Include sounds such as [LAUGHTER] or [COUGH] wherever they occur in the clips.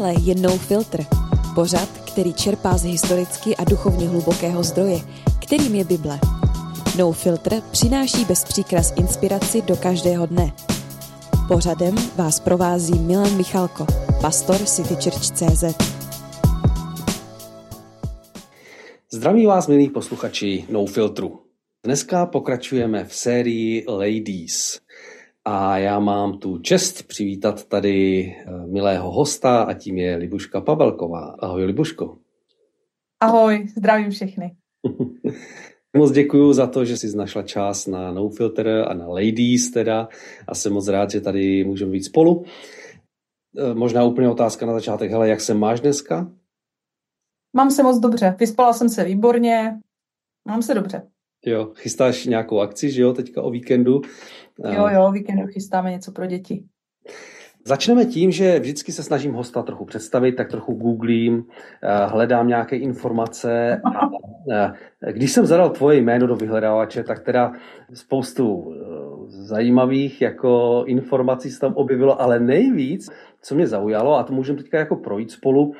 Tohle je No Filter, pořad, který čerpá z historicky a duchovně hlubokého zdroje, kterým je Bible. No Filter přináší bez příkras inspiraci do každého dne. Pořadem vás provází Milan Michalko, pastor City Church CZ. Zdraví vás, milí posluchači No Filtru. Dneska pokračujeme v sérii Ladies. A já mám tu čest přivítat tady eh, milého hosta a tím je Libuška Pavelková. Ahoj Libuško. Ahoj, zdravím všechny. [LAUGHS] Moc děkuji za to, že jsi našla čas na No Filter a na Ladies teda a jsem moc rád, že tady můžeme být spolu. Eh, možná úplně otázka na začátek. Hele, jak se máš dneska? Mám se moc dobře. Vyspala jsem se výborně. Mám se dobře. Jo, chystáš nějakou akci, že jo, teďka o víkendu? Jo, jo, o víkendu chystáme něco pro děti. Začneme tím, že vždycky se snažím hosta trochu představit, tak trochu googlím, eh, hledám nějaké informace. A [LAUGHS] eh, když jsem zadal tvoje jméno do vyhledávače, tak teda spoustu eh, zajímavých jako informací se tam objevilo, ale nejvíc, co mě zaujalo, a to můžeme teďka jako projít spolu,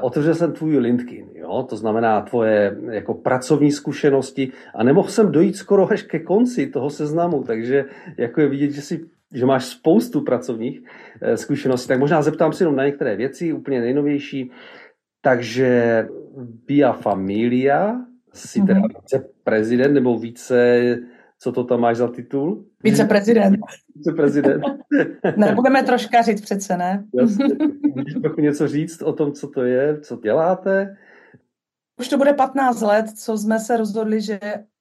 otevřel jsem tvůj LinkedIn, jo? to znamená tvoje jako pracovní zkušenosti a nemohl jsem dojít skoro až ke konci toho seznamu, takže jako je vidět, že si že máš spoustu pracovních eh, zkušeností, tak možná zeptám se jenom na některé věci, úplně nejnovější. Takže Via Familia, jsi mm-hmm. teda viceprezident nebo více, co to tam máš za titul? Viceprezident. Viceprezident. [LAUGHS] ne, budeme troška říct přece, ne? Jasně. Můžeš trochu něco říct o tom, co to je, co děláte? Už to bude 15 let, co jsme se rozhodli, že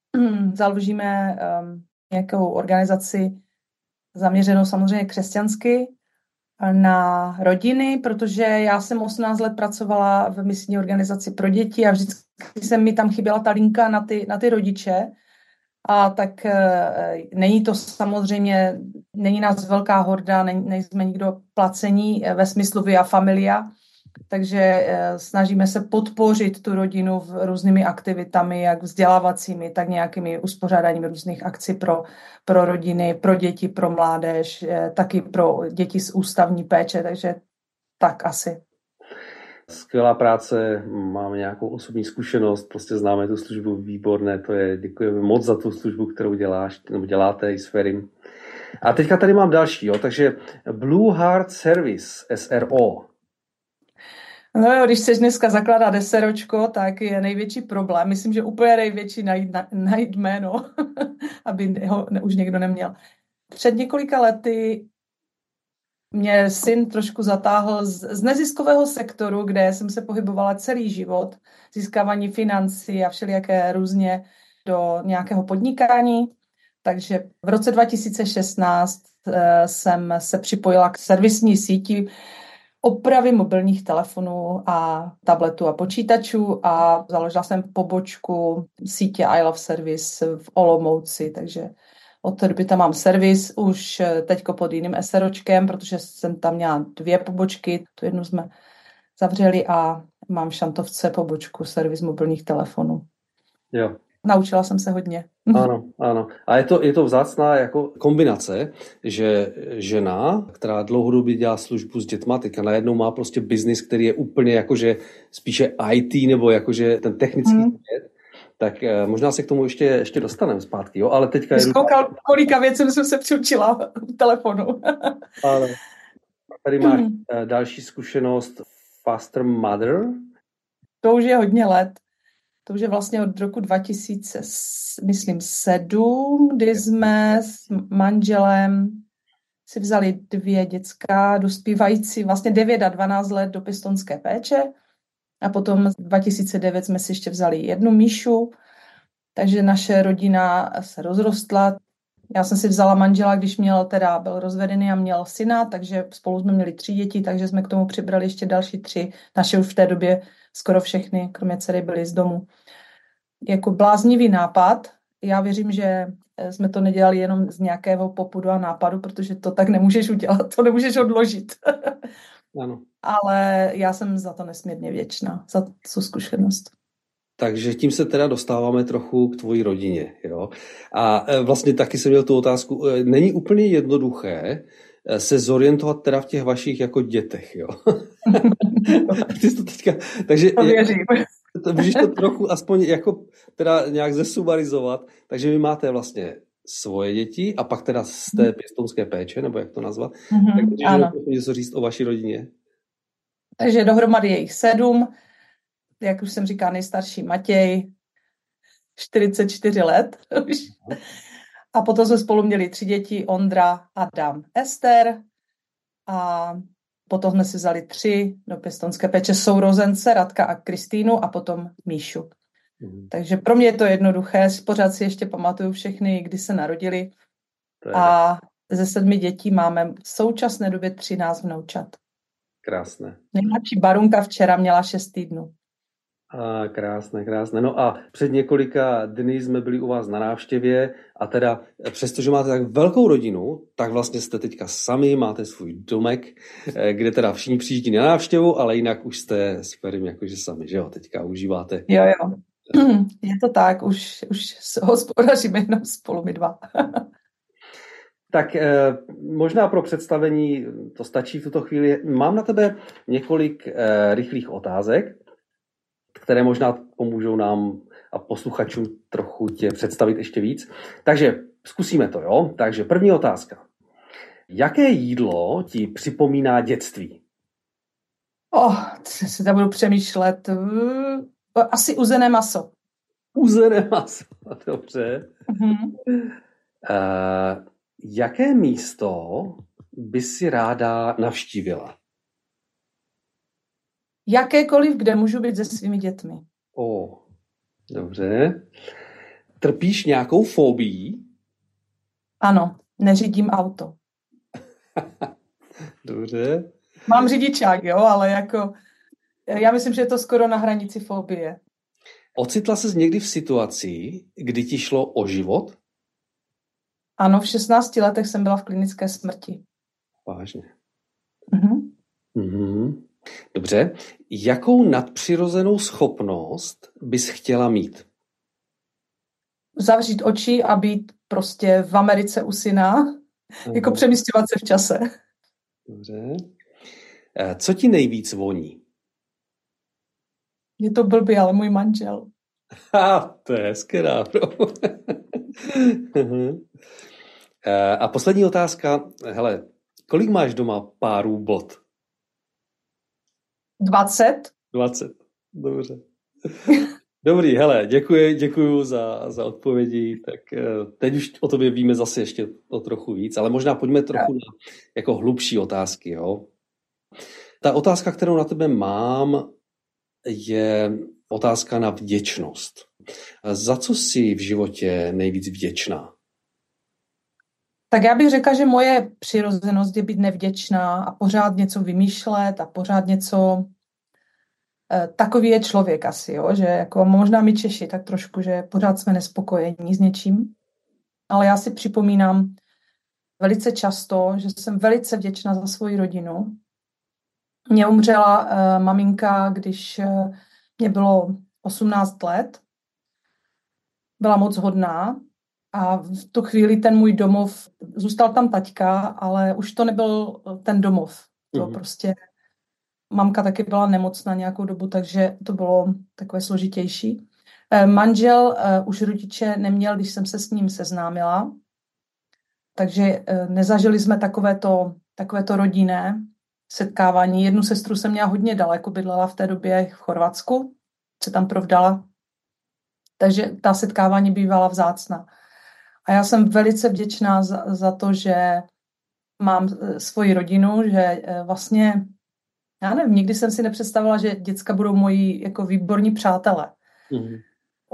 [CLEARS THROAT] založíme um, nějakou organizaci zaměřenou samozřejmě křesťansky na rodiny, protože já jsem 18 let pracovala v misijní organizaci pro děti a vždycky se mi tam chyběla ta linka na ty, na ty rodiče. A tak e, není to samozřejmě, není nás velká horda, nejsme nikdo placení ve smyslu via familia, takže eh, snažíme se podpořit tu rodinu v různými aktivitami, jak vzdělávacími, tak nějakými uspořádáním různých akcí pro, pro rodiny, pro děti, pro mládež, eh, taky pro děti z ústavní péče, takže tak asi. Skvělá práce, máme nějakou osobní zkušenost, prostě známe tu službu výborné, to je, děkujeme moc za tu službu, kterou děláš, nebo děláte i s Ferim. A teďka tady mám další, jo, takže Blue Heart Service, SRO, No jo, když chceš dneska zakládat deseročko, tak je největší problém. Myslím, že úplně největší najít, najít jméno, [LAUGHS] aby ho už někdo neměl. Před několika lety mě syn trošku zatáhl z, z neziskového sektoru, kde jsem se pohybovala celý život, získávání financí a všelijaké různě do nějakého podnikání. Takže v roce 2016 eh, jsem se připojila k servisní síti opravy mobilních telefonů a tabletů a počítačů a založila jsem pobočku sítě I Love Service v Olomouci, takže od té doby tam mám servis už teďko pod jiným SROčkem, protože jsem tam měla dvě pobočky, tu jednu jsme zavřeli a mám v Šantovce pobočku servis mobilních telefonů. Jo, Naučila jsem se hodně. [LAUGHS] Ano, ano. A je to, je to vzácná jako kombinace, že žena, která dlouhodobě dělá službu s dětma, teďka najednou má prostě biznis, který je úplně jakože spíše IT nebo jakože ten technický hmm. svět, tak eh, možná se k tomu ještě, ještě dostaneme zpátky, jo? ale teďka... Jsi koukal, kolika věcí jsem se přiučila v telefonu. [LAUGHS] ale tady máš hmm. další zkušenost Faster Mother. To už je hodně let to už je vlastně od roku 2000, myslím, 7, kdy jsme s manželem si vzali dvě dětská dospívající, vlastně 9 a 12 let do pistonské péče. A potom 2009 jsme si ještě vzali jednu Míšu, takže naše rodina se rozrostla. Já jsem si vzala manžela, když měl teda, byl rozvedený a měl syna, takže spolu jsme měli tři děti, takže jsme k tomu přibrali ještě další tři. Naše už v té době skoro všechny, kromě dcery, byly z domu. Jako bláznivý nápad. Já věřím, že eh, jsme to nedělali jenom z nějakého popudu a nápadu, protože to tak nemůžeš udělat, to nemůžeš odložit. Ano. [LAUGHS] Ale já jsem za to nesmírně věčná, za tu zkušenost. Takže tím se teda dostáváme trochu k tvojí rodině. Jo? A eh, vlastně taky jsem měl tu otázku. Eh, není úplně jednoduché se zorientovat teda v těch vašich jako dětech. Jo? [LAUGHS] Ty to teďka, takže to věřím. To, můžeš to trochu aspoň jako teda nějak zesumarizovat. Takže vy máte vlastně svoje děti a pak teda z té mhm. pěstounské péče, nebo jak to nazvat. Mm-hmm, tak můžeš něco říct o vaší rodině? Takže dohromady je jich sedm. Jak už jsem říká, nejstarší Matěj, 44 let. [LAUGHS] a potom jsme spolu měli tři děti, Ondra, Adam, Ester. A potom jsme si vzali tři do pěstonské péče sourozence, Radka a Kristýnu a potom Míšu. Mm. Takže pro mě je to jednoduché, pořád si ještě pamatuju všechny, kdy se narodili. A ze sedmi dětí máme v současné době 13 vnoučat. Krásné. Nejmladší Barunka včera měla šest týdnů. A krásné, krásné. No a před několika dny jsme byli u vás na návštěvě a teda přestože máte tak velkou rodinu, tak vlastně jste teďka sami, máte svůj domek, eh, kde teda všichni přijíždí na návštěvu, ale jinak už jste s Ferim jakože sami, že jo, teďka užíváte. Jo, jo. [CLEARS THROAT] Je to tak, už, už hospodaříme jenom spolu my dva. [LAUGHS] Tak eh, možná pro představení to stačí v tuto chvíli. Mám na tebe několik eh, rychlých otázek, které možná pomůžou nám a posluchačům trochu tě představit ještě víc. Takže zkusíme to, jo? Takže první otázka. Jaké jídlo ti připomíná dětství? Oh, si tam budu přemýšlet. Asi uzené maso. Uzené maso, [LAUGHS] dobře. Mm-hmm. Uh, jaké místo by si ráda navštívila? Jakékoliv, kde můžu být se svými dětmi. O, dobře. Trpíš nějakou fobii? Ano, neřídím auto. [LAUGHS] dobře. Mám řidičák, jo, ale jako já myslím, že je to skoro na hranici fobie. Ocitla se někdy v situaci, kdy ti šlo o život? Ano, v 16 letech jsem byla v klinické smrti. Vážně. Mhm. Mhm. Dobře. Jakou nadpřirozenou schopnost bys chtěla mít? Zavřít oči a být prostě v Americe u syna, Aha. jako přemysťovat se v čase. Dobře. Eh, co ti nejvíc voní? Je to blbý, ale můj manžel. [LAUGHS] Ha, to je hezké [LAUGHS] eh, A poslední otázka. Hele, kolik máš doma párů bot? 20. 20, dobře. [LAUGHS] Dobrý, hele, děkuji, děkuji za, za odpovědi. Tak eh, teď už o tobě víme zase ještě o trochu víc, ale možná pojďme trochu na jako hlubší otázky. Jo? Ta otázka, kterou na tebe mám, je otázka na vděčnost. Za co jsi v životě nejvíc vděčná? Tak já bych řekla, že moje přirozenost je být nevděčná a pořád něco vymýšlet a pořád něco... Eh, takový je člověk asi, jo? že jako možná my Češi tak trošku, že pořád jsme nespokojení s něčím. Ale já si připomínám velice často, že jsem velice vděčná za svoji rodinu. Mě umřela uh, maminka, když uh, mě bylo 18 let. Byla moc hodná a v tu chvíli ten můj domov, zůstal tam taťka, ale už to nebyl ten domov. To mm-hmm. prostě, mamka taky byla nemocná nějakou dobu, takže to bylo takové složitější. Eh, manžel uh, už rodiče neměl, když jsem se s ním seznámila, takže nezažili jsme takovéto, takovéto rodinné setkávání. Jednu sestru jsem měla hodně daleko, bydlela v té době v Chorvatsku, se tam provdala, takže ta setkávání bývala vzácná. A já jsem velice vděčná za, za to, že mám eh, svoji rodinu, že eh, vlastně, já nevím, nikdy jsem si nepředstavila, že děcka budou moji jako výborní přátelé. Mm-hmm.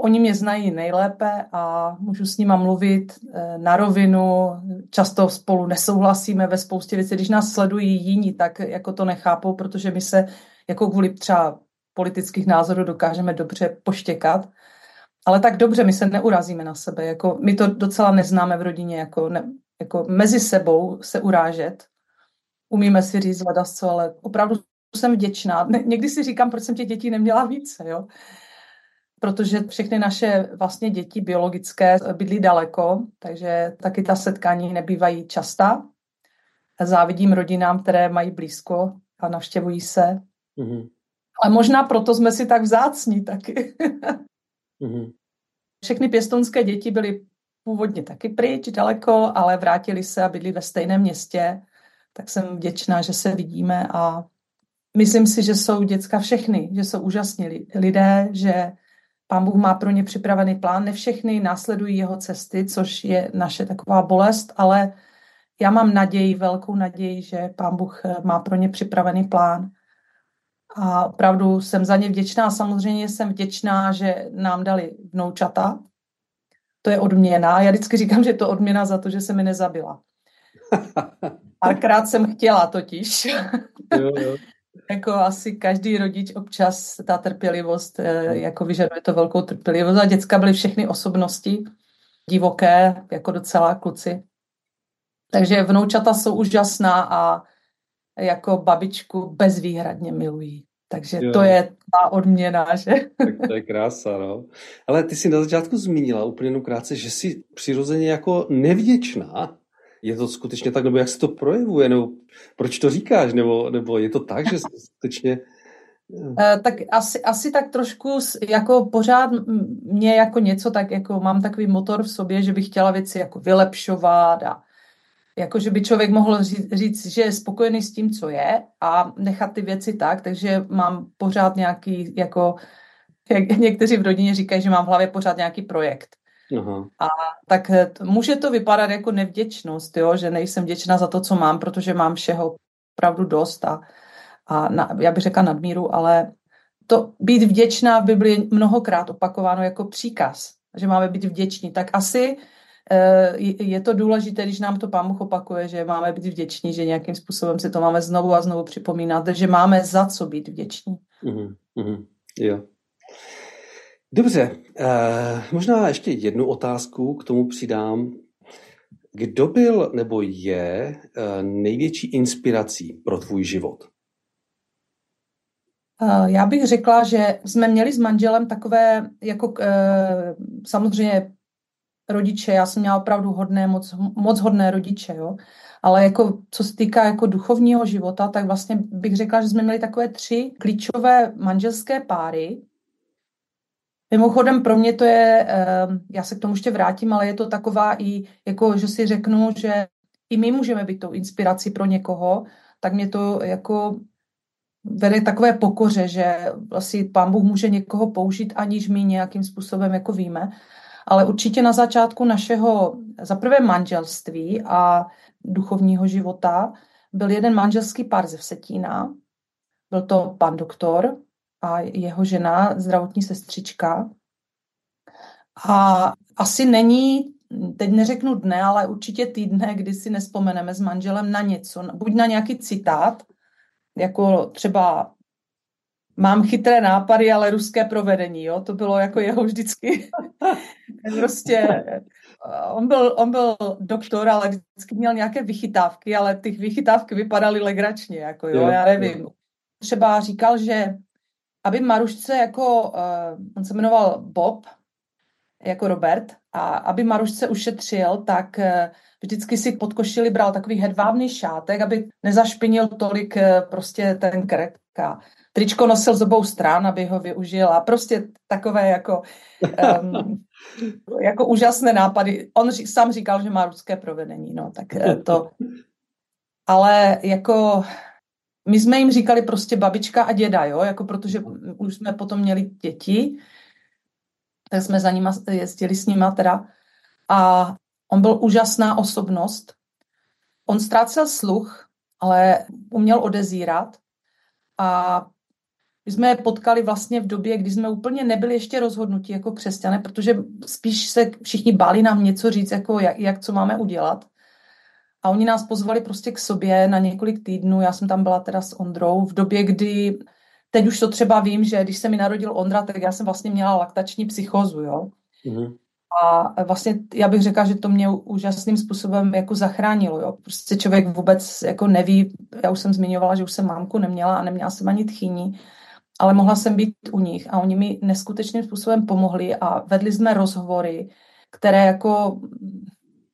Oni mě znají nejlépe a můžu s nima mluvit eh, na rovinu, často spolu nesouhlasíme ve spoustě věcí. Když nás sledují jiní, tak jako to nechápou, protože my se jako kvůli třeba politických názorů dokážeme dobře poštěkat. Ale tak dobře, my se neurazíme na sebe. Jako, my to docela neznáme v rodině, jako, ne, jako mezi sebou se urážet. Umíme si říct vadasco, ale opravdu jsem vděčná. Někdy si říkám, proč jsem těch dětí neměla více, jo? Protože všechny naše vlastně děti biologické bydlí daleko, takže taky ta setkání nebývají častá. Závidím rodinám, které mají blízko a navštěvují se. Mm-hmm. Ale možná proto jsme si tak vzácní taky. mm-hmm. Všechny pěstonské děti byly původně taky pryč, daleko, ale vrátili se a bydli ve stejném městě. Tak jsem vděčná, že se vidíme a myslím si, že jsou děcka všechny, že jsou úžasní lidé, že pán Bůh má pro ně připravený plán. Ne všechny následují jeho cesty, což je naše taková bolest, ale já mám naději, velkou naději, že pán Bůh má pro ně připravený plán. A opravdu jsem za ně vděčná. Samozřejmě jsem vděčná, že nám dali vnoučata. To je odměna. Já vždycky říkám, že je to odměna za to, že se mi nezabila. [LAUGHS] Párkrát jsem chtěla totiž. jo, jo. [LAUGHS] jako asi každý rodič občas ta trpělivost, eh, jako vyžaduje to velkou trpělivost. A děcka byly všechny osobnosti, divoké, jako docela kluci. Takže vnoučata jsou úžasná a jako babičku bezvýhradně milují. Takže jo. to je ta odměna, že? Tak to je krása, no. Ale ty jsi na začátku zmínila úplně jenom krátce, že jsi přirozeně jako nevděčná. Je to skutečně tak, nebo jak se to projevuje, nebo proč to říkáš, nebo, nebo je to tak, že skutečně... Uh, tak asi, asi tak trošku jako pořád mě jako něco tak jako mám takový motor v sobě, že bych chtěla věci jako vylepšovat a jako, že by člověk mohl říct, říct, že je spokojený s tím, co je a nechat ty věci tak, takže mám pořád nějaký, jako, jak [LAUGHS] někteří v rodině říkají, že mám v hlavě pořád nějaký projekt. Aha. A tak může to vypadat jako nevděčnost, jo? že nejsem vděčná za to, co mám, protože mám všeho opravdu dost a, a na, já bych řekla nadmíru, ale to být vděčná v Biblii mnohokrát opakováno jako příkaz, že máme být vděční, tak asi Eh, je to důležité, když nám to Pán Bůh opakuje, že máme být vděční, že nějakým způsobem si to máme znovu a znovu připomínat, že máme za co být vděční. Mm-hmm, mm-hmm, jo. Dobře, eh, možná ještě jednu otázku k tomu přidám. Kdo byl nebo je eh, největší inspirací pro tvůj život? Eh, já bych řekla, že jsme měli s manželem takové, jako eh, samozřejmě rodiče, já jsem měla opravdu hodné, moc, moc hodné rodiče, jo. Ale jako, co se týká jako duchovního života, tak vlastně bych řekla, že jsme měli takové tři klíčové manželské páry. Mimochodem pro mě to je, ehm, já se k tomu ještě vrátím, ale je to taková i, jako, že si řeknu, že i my můžeme být tou inspirací pro někoho, tak mě to jako vede takové pokoře, že vlastně pán Bůh může někoho použít, aniž my nějakým způsobem jako víme ale určitě na začátku našeho zaprvé manželství a duchovního života byl jeden manželský pár ze Vsetína. Byl to pan doktor a jeho žena, zdravotní sestřička. A asi není, teď neřeknu dne, ale určitě týdne, kdy si nespomeneme s manželem na něco, buď na nějaký citát, jako třeba mám chytré nápady, ale ruské provedení, jo, to bylo jako jeho vždycky [LAUGHS] prostě on byl, on byl doktor, ale vždycky měl nějaké vychytávky, ale ty vychytávky vypadaly legračně, jako jo, jo já nevím. Jo. Třeba říkal, že aby Marušce jako, uh, on se jmenoval Bob, jako Robert, a aby Marušce ušetřil, tak uh, vždycky si pod košili bral takový hedvábný šátek, aby nezašpinil tolik uh, prostě ten krk. A tričko nosil z obou stran, aby ho využil a prostě takové jako, um, [LAUGHS] jako úžasné nápady. On ří, sám říkal, že má ruské provedení, no, tak eh, to. Ale jako my jsme jim říkali prostě babička a děda, jo, jako protože už jsme potom měli děti, tak jsme za nima jezdili s nima teda. A on byl úžasná osobnost. On ztrácel sluch, ale uměl odezírat a my jsme je potkali vlastně v době, kdy jsme úplně nebyli ještě rozhodnutí jako křesťané, protože spíš se všichni báli nám něco říct, jako jak, jak co máme udělat. A oni nás pozvali prostě k sobě na několik týdnů. Já jsem tam byla teda s Ondrou v době, kdy, teď už to třeba vím, že když se mi narodil Ondra, tak já jsem vlastně měla laktační psychozu, jo. Mm-hmm. A vlastně já bych řekla, že to mě úžasným způsobem jako zachránilo. Jo. Prostě člověk vůbec jako neví, já už jsem zmiňovala, že už jsem mámku neměla a neměla jsem ani tchýní, ale mohla jsem být u nich a oni mi neskutečným způsobem pomohli a vedli jsme rozhovory, které jako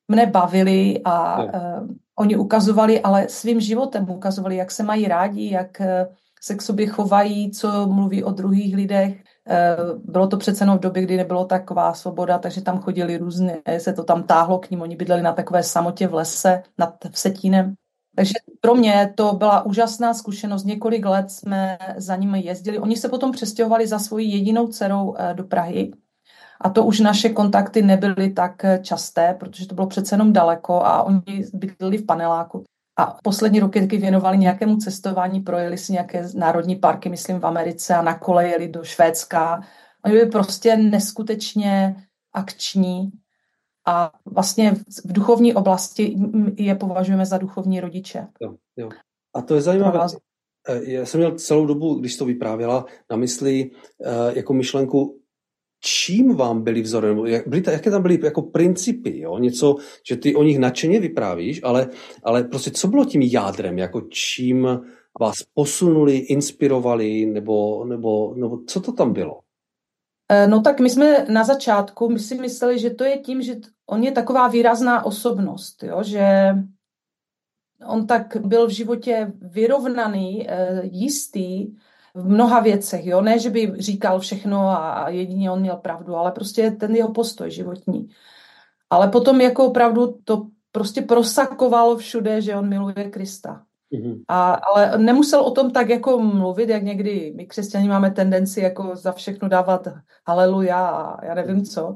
mne bavily a uh, oni ukazovali, ale svým životem ukazovali, jak se mají rádi, jak eh, se k sobě chovají, co mluví o druhých lidech. Eh, bylo to přece v době, kdy nebylo taková svoboda, takže tam chodili různě, se to tam táhlo k ním, oni bydleli na takové samotě v lese nad Vsetínem. Takže pro mě to byla úžasná zkušenost. Několik let jsme za nimi jezdili. Oni se potom přestěhovali za svojí jedinou dcerou do Prahy a to už naše kontakty nebyly tak časté, protože to bylo přece jenom daleko a oni bydleli v paneláku. A poslední roky taky věnovali nějakému cestování, projeli si nějaké národní parky, myslím v Americe a na kole jeli do Švédska. Oni byli prostě neskutečně akční a vlastně v duchovní oblasti je považujeme za duchovní rodiče. Jo, jo. A to je zajímavé. Eh, já jsem měl celou dobu, když to vyprávěla, na mysli eh, jako myšlenku, čím vám byli vzorem, jak, byly, jaké tam byly jako principy, jo? něco, že ty o nich nadšeně vyprávíš, ale, ale prostě co bylo tím jádrem, jako čím vás posunuli, inspirovali, nebo, nebo, nebo co to tam bylo? Eh, no tak my jsme na začátku, my si mysleli, že to je tím, že on je taková výrazná osobnost, jo? že on tak byl v životě vyrovnaný, eh, jistý, v mnoha věcech, jo, ne, že by říkal všechno a jedině on měl pravdu, ale prostě ten jeho postoj životní. Ale potom jako opravdu to prostě prosakovalo všude, že on miluje Krista. Mm-hmm. A, ale nemusel o tom tak jako mluvit, jak někdy my křesťani máme tendenci jako za všechno dávat haleluja a já nevím co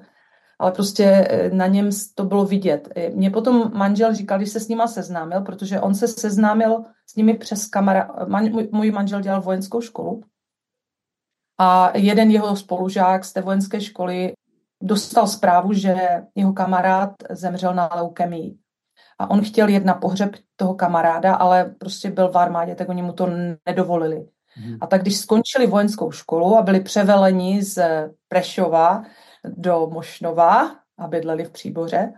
ale prostě eh, na něm to bylo vidět. Eh, mě potom manžel říkal, když se s nima seznámil, protože on se seznámil s nimi přes kamera. Man, můj, můj manžel dělal vojenskou školu a jeden jeho spolužák z té vojenské školy dostal zprávu, že jeho kamarád zemřel na leukemii. A on chtěl jet na pohřeb toho kamaráda, ale prostě byl v armádě, tak oni mu to nedovolili. Hmm. A tak když skončili vojenskou školu a byli převeleni z Prešova do Mošnova a bydleli v Příboře,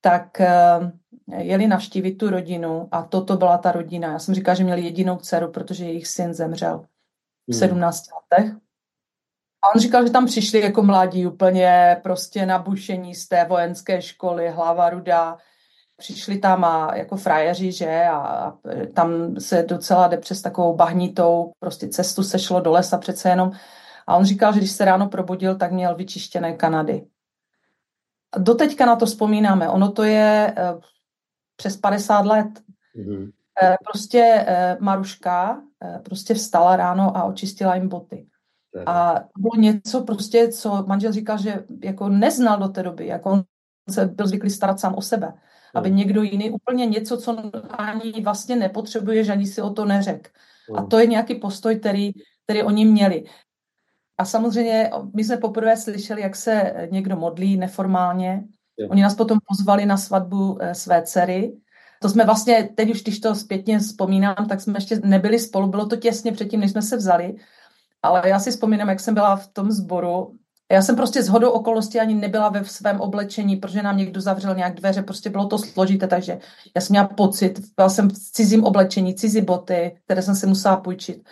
tak eh, jeli navštívit tu rodinu a toto byla ta rodina. Já jsem říkala, že měli jedinou dceru, protože jejich syn zemřel v 17 hmm. letech. A on říkal, že tam přišli jako mladí úplně prostě nabušení z té vojenské školy, hlava rudá. Přišli tam a jako frajeři, že? A, a tam se docela jde přes takovou bahnitou prostě cestu se šlo do lesa přece jenom. A on říkal, že když se ráno probudil, tak měl vyčištěné Kanady. Doteďka na to vzpomínáme. Ono to je uh, přes 50 let. Mm-hmm. Prostě uh, Maruška prostě vstala ráno a očistila jim boty. A bylo něco prostě, co manžel říkal, že jako neznal do té doby, jako on se byl zvyklý starat sám o sebe. Aby někdo jiný úplně něco, co ani vlastně nepotřebuje, že ani si o to neřek. A to je nějaký postoj, který, který oni měli. A samozřejmě my jsme poprvé slyšeli, jak se někdo modlí neformálně. Jo. Oni nás potom pozvali na svatbu eh, své dcery. To jsme vlastně, teď už když to zpětně vzpomínám, tak jsme ještě nebyli spolu. Bylo to těsně předtím, než jsme se vzali. Ale já si vzpomínám, jak jsem byla v tom sboru. Já jsem prostě hodou okolností ani nebyla ve svém oblečení, protože nám někdo zavřel nějak dveře, prostě bylo to složité, takže já jsem měla pocit, byla jsem v cizím oblečení, cizí boty, které jsem si musela půjčit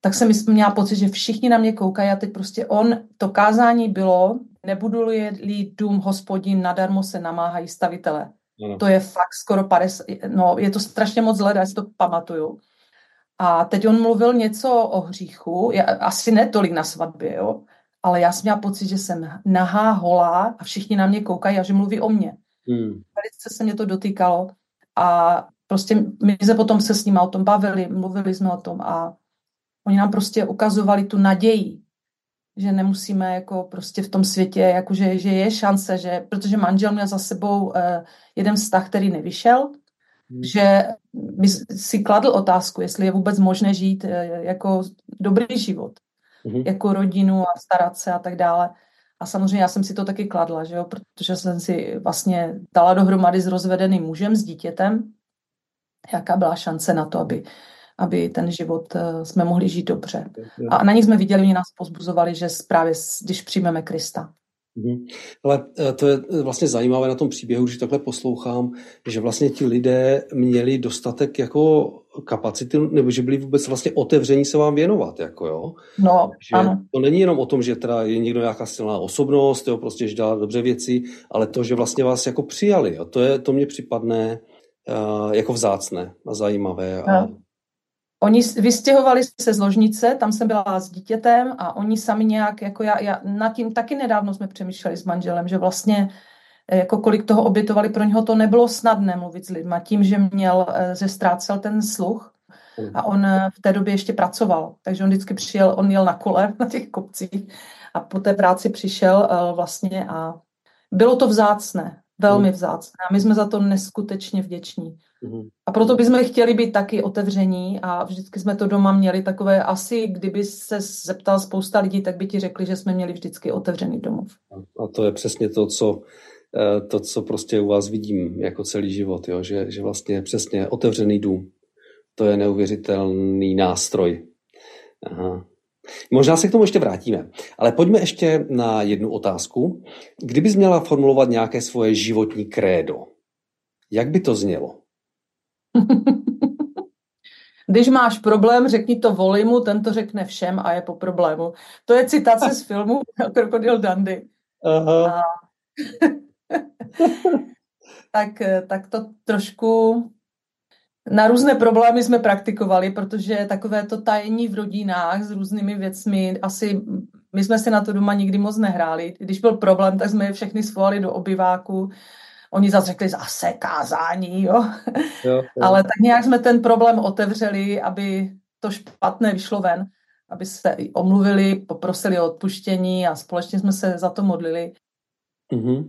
tak jsem měla pocit, že všichni na mě koukají a teď prostě on, to kázání bylo, nebudu-li dům hospodin, nadarmo se namáhají stavitele. No. To je fakt skoro 50, no je to strašně moc let, já si to pamatuju. A teď on mluvil něco o hříchu, já, asi ne tolik na svatbě, jo, ale já jsem měla pocit, že jsem nahá, holá a všichni na mě koukají a že mluví o mně. Hmm. Velice se mě to dotýkalo a prostě my se potom se s ním o tom bavili, mluvili jsme o tom a Oni nám prostě ukazovali tu naději, že nemusíme jako prostě v tom světě, jakože, že je šance, že, protože manžel měl za sebou uh, jeden vztah, který nevyšel, hmm. že by si kladl otázku, jestli je vůbec možné žít uh, jako dobrý život, hmm. jako rodinu a starat se a tak dále. A samozřejmě já jsem si to taky kladla, že jo, protože jsem si vlastně dala dohromady s rozvedeným mužem, s dítětem, jaká byla šance na to, aby aby ten život eh, jsme mohli žít dobře. A na nich jsme viděli, oni nás pozbuzovali, že právě když přijmeme Krista. Mhm. Ale eh, to je eh, vlastně zajímavé na tom příběhu, když takhle poslouchám, že vlastně ti lidé měli dostatek jako kapacity, nebo že byli vůbec vlastně otevření se vám věnovat, jako jo. No, že ano. To není jenom o tom, že teda je někdo nějaká silná osobnost, jo, prostě, že dělá dobře věci, ale to, že vlastně vás jako přijali, jo, to, je, to mě připadne uh, jako vzácné a zajímavé. A... No. Oni vystěhovali se z ložnice, tam jsem byla s dítětem a oni sami nějak, jako já, já nad tím taky nedávno jsme přemýšleli s manželem, že vlastně jako kolik toho obětovali, pro něho to nebylo snadné mluvit s lidma, tím, že měl, že ztrácel ten sluch a on v té době ještě pracoval, takže on vždycky přijel, on jel na kole [LAUGHS] na těch kopcích a po té práci přišel vlastně a bylo to vzácné, velmi vzácné. A my jsme za to neskutečně vděční. Mhm. A proto bychom chtěli být taky otevření a vždycky jsme to doma měli takové, asi kdyby se zeptal spousta lidí, tak by ti řekli, že jsme měli vždycky otevřený domov. A to je přesně to, co eh, to, co prostě u vás vidím jako celý život, jo? Že, že vlastně přesně otevřený dům, to je neuvěřitelný nástroj. Aha. Možná se k tomu ještě vrátíme, ale pojďme ještě na jednu otázku. Kdybys měla formulovat nějaké svoje životní krédo, jak by to znělo? [LAUGHS] Když máš problém, řekni to volimu, ten to řekne všem a je po problému. To je citace z filmu [LAUGHS] Krokodil Dandy. Aha. A... [LAUGHS] tak, tak to trošku na různé problémy jsme praktikovali, protože takové to tajení v rodinách s různými věcmi, asi my jsme si na to doma nikdy moc nehráli. Když byl problém, tak jsme je všechny svolali do obyváku. Oni zase řekli zase kázání, jo. jo, jo. [LAUGHS] Ale tak nějak jsme ten problém otevřeli, aby to špatné vyšlo ven, aby se omluvili, poprosili o odpuštění a společně jsme se za to modlili. Mm-hmm.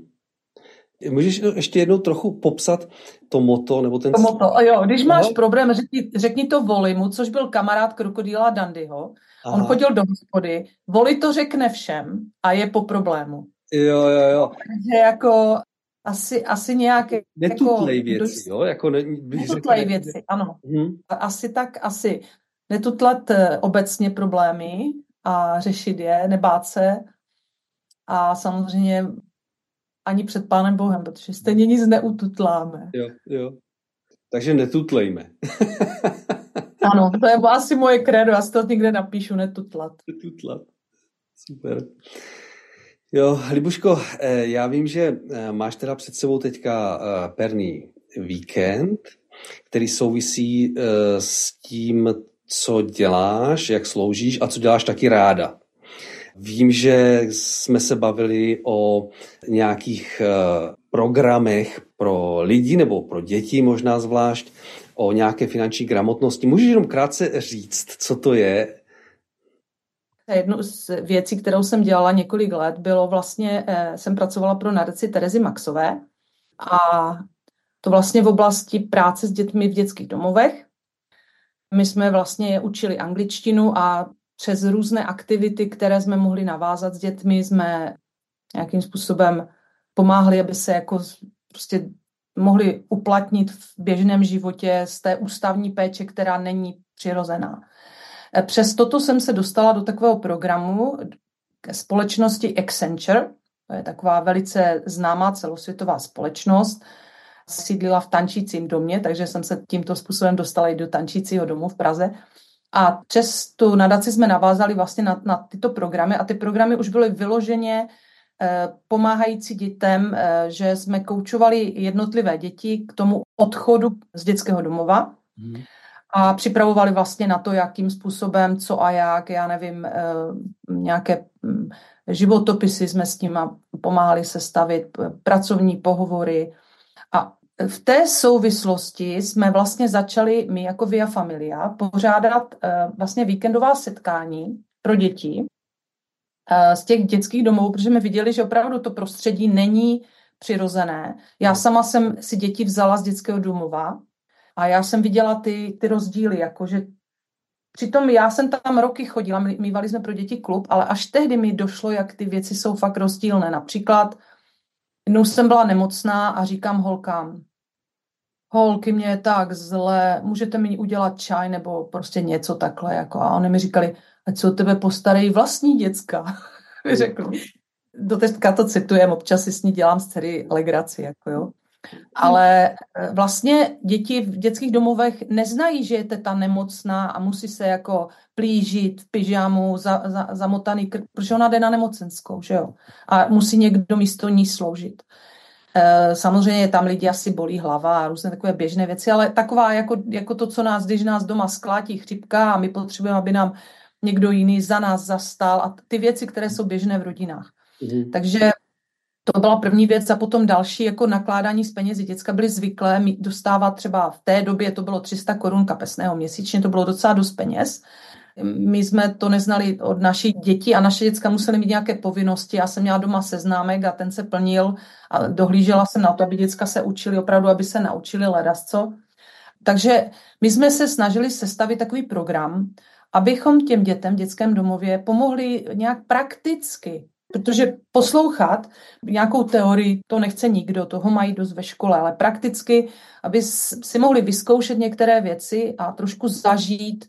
Můžeš ještě jednou trochu popsat to moto? Nebo ten... To moto, jo, když máš Aha. problém, řekni, řekni to Volimu, což byl kamarád krokodýla Dandyho. Aha. On chodil do hospody, Voli to řekne všem a je po problému. Jo, jo, jo. Takže jako asi, asi nějaké... Netutlej jako, věci, jo? Jako ne, netutlej řekne... věci, ano. Hmm. Asi tak, asi netutlat eh, obecně problémy a řešit je, nebát se a samozřejmě ani před Pánem Bohem, protože stejně nic neututláme. Jo, jo. Takže netutlejme. [LAUGHS] ano, to je asi moje krédo, já si to někde napíšu, netutlat. Netutlat. Super. Jo, Libuško, eh, já vím, že eh, máš teda před sebou teďka eh, perný víkend, který souvisí s tím, co děláš, jak sloužíš a co děláš taky ráda. Vím, že jsme se bavili o nějakých programech pro lidi nebo pro děti možná zvlášť, o nějaké finanční gramotnosti. Můžeš jenom krátce říct, co to je? Jednu z věcí, kterou jsem dělala několik let, bylo vlastně, eh, jsem pracovala pro nadaci Terezy Maxové a to vlastně v oblasti práce s dětmi v dětských domovech. My jsme vlastně je učili angličtinu a přes různé aktivity, které jsme mohli navázat s dětmi, jsme nějakým způsobem pomáhali, aby se jako prostě mohli uplatnit v běžném životě z té ústavní péče, která není přirozená. E, přes toto jsem se dostala do takového programu ke společnosti Accenture, to je taková velice známá celosvětová společnost, sídlila v tančícím domě, takže jsem se tímto způsobem dostala i do tančícího domu v Praze. A přes tu nadaci jsme navázali vlastně na, na tyto programy a ty programy už byly vyloženě eh, pomáhající dětem, eh, že jsme koučovali jednotlivé děti k tomu odchodu z dětského domova hmm. A připravovali vlastně na to, jakým způsobem, co a jak, já nevím, eh, nějaké hm, životopisy jsme s tím pomáhali sestavit, pracovní pohovory. A v té souvislosti jsme vlastně začali my jako Via Familia pořádat uh, vlastně víkendová setkání pro děti uh, z těch dětských domovů, protože jsme viděli, že opravdu to prostředí není přirozené. Já sama jsem si děti vzala z dětského domova a já jsem viděla ty, ty rozdíly, jakože Přitom já jsem tam roky chodila, mývali jsme pro děti klub, ale až tehdy mi došlo, jak ty věci jsou fakt rozdílné. Například jednou jsem byla nemocná a říkám holkám, holky, mě je tak zle, můžete mi udělat čaj nebo prostě něco takhle. Jako. A oni mi říkali, ať se o tebe postarají vlastní děcka. [LAUGHS] řekli. Do teďka to citujem, občas si s ní dělám z dcery legraci. Jako jo. Ale eh, vlastně děti v dětských domovech neznají, že je teta nemocná a musí se jako plížit v pyžamu, za, za, zamotaný krk, protože ona jde na nemocenskou, že jo? A musí někdo místo ní sloužit. Eh, samozřejmě tam lidi asi bolí hlava a různé takové běžné věci, ale taková jako, jako to, co nás, když nás doma sklátí chřipka a my potřebujeme, aby nám někdo jiný za nás zastal a ty věci, které jsou běžné v rodinách. Mm. Takže to byla první věc a potom další jako nakládání s penězi. Děcka byly zvyklé dostávat třeba v té době to bylo 300 korun kapesného měsíčně, to bylo docela dost peněz. My jsme to neznali od našich dětí a naše děcka musely mít nějaké povinnosti. Já jsem měla doma seznámek a ten se plnil a dohlížela jsem na to, aby děcka se učili opravdu, aby se naučili ledasco. Takže my jsme se snažili sestavit takový program, abychom těm dětem v dětském domově pomohli nějak prakticky Protože poslouchat nějakou teorii, to nechce nikdo, toho mají dost ve škole, ale prakticky, aby si mohli vyzkoušet některé věci a trošku zažít,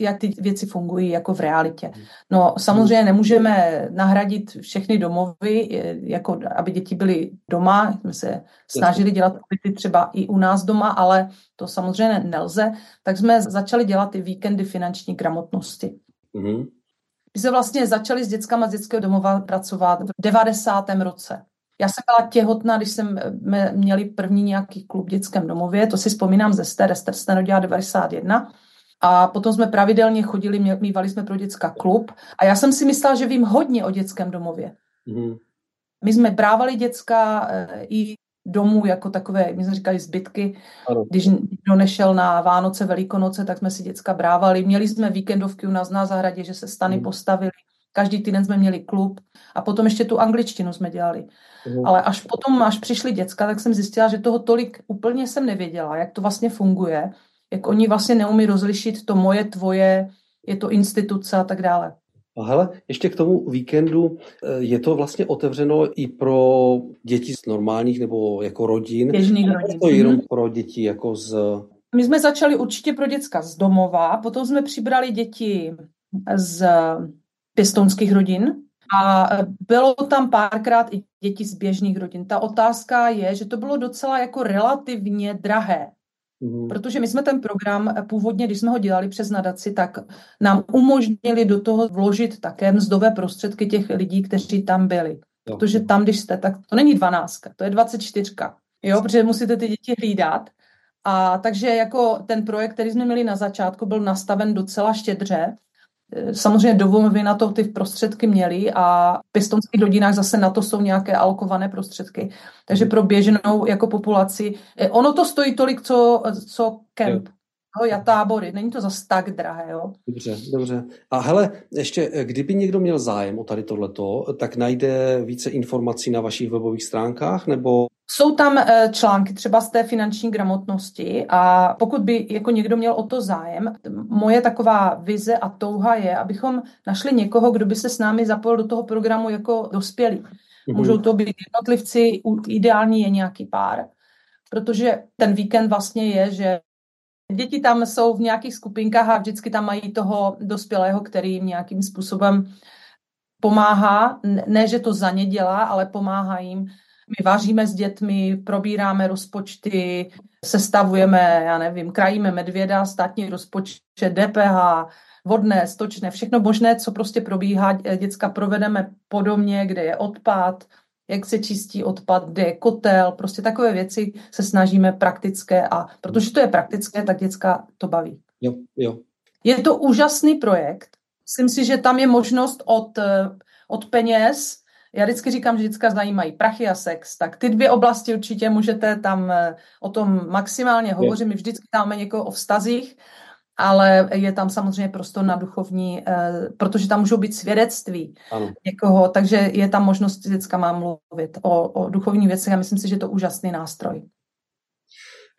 jak ty věci fungují jako v realitě. No samozřejmě nemůžeme nahradit všechny domovy, jako aby děti byly doma, jsme se snažili dělat pobyty třeba i u nás doma, ale to samozřejmě nelze, tak jsme začali dělat ty víkendy finanční gramotnosti. Mm-hmm. My jsme vlastně začali s dětskama z dětského domova pracovat v 90. roce. Já jsem byla těhotná, když jsem měli první nějaký klub v dětském domově, to si vzpomínám ze Ster, Ster se narodila 91. A potom jsme pravidelně chodili, mývali jsme pro dětská klub. A já jsem si myslela, že vím hodně o dětském domově. Mm. My jsme brávali děcka eh, i domů jako takové, my jsme říkali zbytky. Ano. Když někdo nešel na Vánoce, Velikonoce, tak jsme si děcka brávali. Měli jsme víkendovky u nás na zahradě, že se stany hmm. postavili. Každý týden jsme měli klub a potom ještě tu angličtinu jsme dělali. Hmm. Ale až potom, až přišli děcka, tak jsem zjistila, že toho tolik úplně jsem nevěděla, jak to vlastně funguje, jak oni vlastně neumí rozlišit to moje, tvoje, je to instituce a tak dále. A hele, ještě k tomu víkendu, eh, je to vlastně otevřeno i pro děti z normálních nebo jako rodin? Běžných rodin. to jenom mm-hmm. pro děti jako z... My jsme začali určitě pro děcka z domova, potom jsme přibrali děti z pěstounských rodin a bylo tam párkrát i děti z běžných rodin. Ta otázka je, že to bylo docela jako relativně drahé. Mhm. Protože my jsme ten program původně, když jsme ho dělali přes nadaci, tak nám umožnili do toho vložit také mzdové prostředky těch lidí, kteří tam byli. Protože tam, když jste, tak to není 12, to je 24. Jo, protože musíte ty děti hlídat. A takže jako ten projekt, který jsme měli na začátku, byl nastaven docela štědře Samozřejmě domovy na to ty prostředky měly a v pěstonských rodinách zase na to jsou nějaké alokované prostředky. Takže pro běžnou jako populaci, eh, ono to stojí tolik, co, co kemp. Jo, já tábory, není to zase tak drahé, jo. Dobře, dobře. A hele, ještě, eh, kdyby někdo měl zájem o tady tohleto, tak najde více informací na vašich webových stránkách, nebo jsou tam eh, články třeba z té finanční gramotnosti a pokud by jako někdo měl o to zájem, moje taková vize a touha je, abychom našli někoho, kdo by se s námi zapojil do toho programu jako dospělí. Mm-hmm. Můžou to být jednotlivci, ideální je nějaký pár, protože ten víkend vlastně je, že děti tam jsou v nějakých skupinkách a vždycky tam mají toho dospělého, který jim nějakým způsobem pomáhá, ne, že to za ně dělá, ale pomáhá jim my vaříme s dětmi, probíráme rozpočty, sestavujeme, já nevím, krajíme medvěda, státní rozpočet, DPH, vodné, stočné, všechno možné, co prostě probíhá, děcka provedeme podobně, kde je odpad, jak se čistí odpad, kde je kotel, prostě takové věci se snažíme praktické a protože to je praktické, tak děcka to baví. Jo, jo. Je to úžasný projekt. Myslím si, že tam je možnost od, od peněz já vždycky říkám, že vždycky zajímají prachy a sex, tak ty dvě oblasti určitě můžete tam eh, o tom maximálně hovořit. My vždycky máme někoho o vztazích, ale je tam samozřejmě prostor na duchovní, eh, protože tam můžou být svědectví ano. někoho, takže je tam možnost vždycky mám mluvit o, o duchovní věcech a myslím si, že je to úžasný nástroj.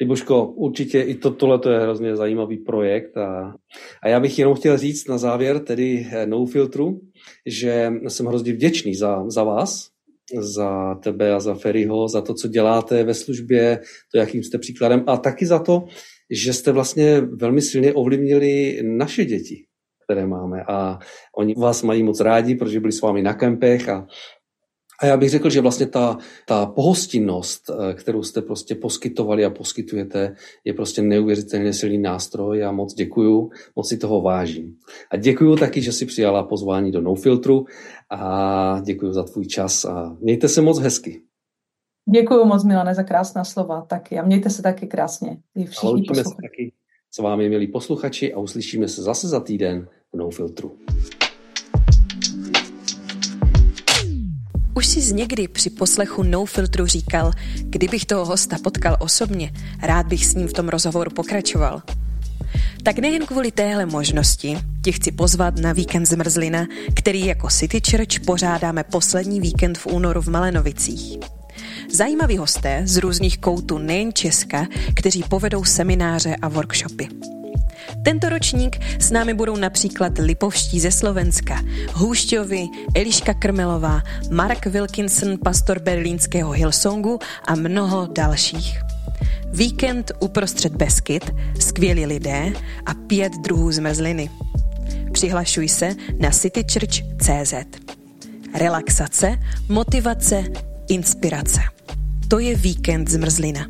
Liboško, určitě i to, tohle je hrozně zajímavý projekt a, a já bych jenom chtěl říct na závěr, tedy eh, no filtru, že jsem hrozně vděčný za, za vás, za tebe a za Ferryho, za to, co děláte ve službě, to, jakým jste příkladem a taky za to, že jste vlastně velmi silně ovlivnili naše děti, které máme. A oni vás mají moc rádi, protože byli s vámi na kempech a a já bych řekl, že vlastně ta, ta pohostinnost, eh, kterou jste prostě poskytovali a poskytujete, je prostě neuvěřitelně silný nástroj a moc děkuju, moc si toho vážím. A děkuju taky, že si přijala pozvání do No Filtru a děkuju za tvůj čas a mějte se moc hezky. Děkuji moc, Milane, za krásná slova. Taky a mějte se taky krásně. I všichni se taky s vámi, milí posluchači, a uslyšíme se zase za týden v No Filtru. Už jsi někdy při poslechu No Filtru říkal, kdybych toho hosta potkal osobně, rád bych s ním v tom rozhovoru pokračoval. Tak nejen kvůli téhle možnosti tě chci pozvat na víkend Zmrzlina, který jako City Church pořádáme poslední víkend v únoru v Malenovicích. Zajímaví hosté z různých koutů nejen Česka, kteří povedou semináře a workshopy. Tento ročník s námi budou například Lipovští ze Slovenska, Hůšťovi, Eliška Krmelová, Mark Wilkinson, pastor berlínského Hillsongu a mnoho dalších. Víkend uprostřed Beskyt, skvělí lidé a pět druhů zmrzliny. Přihlašuj se na citychurch.cz. Relaxace, motivace, inspirace. To je víkend zmrzlina.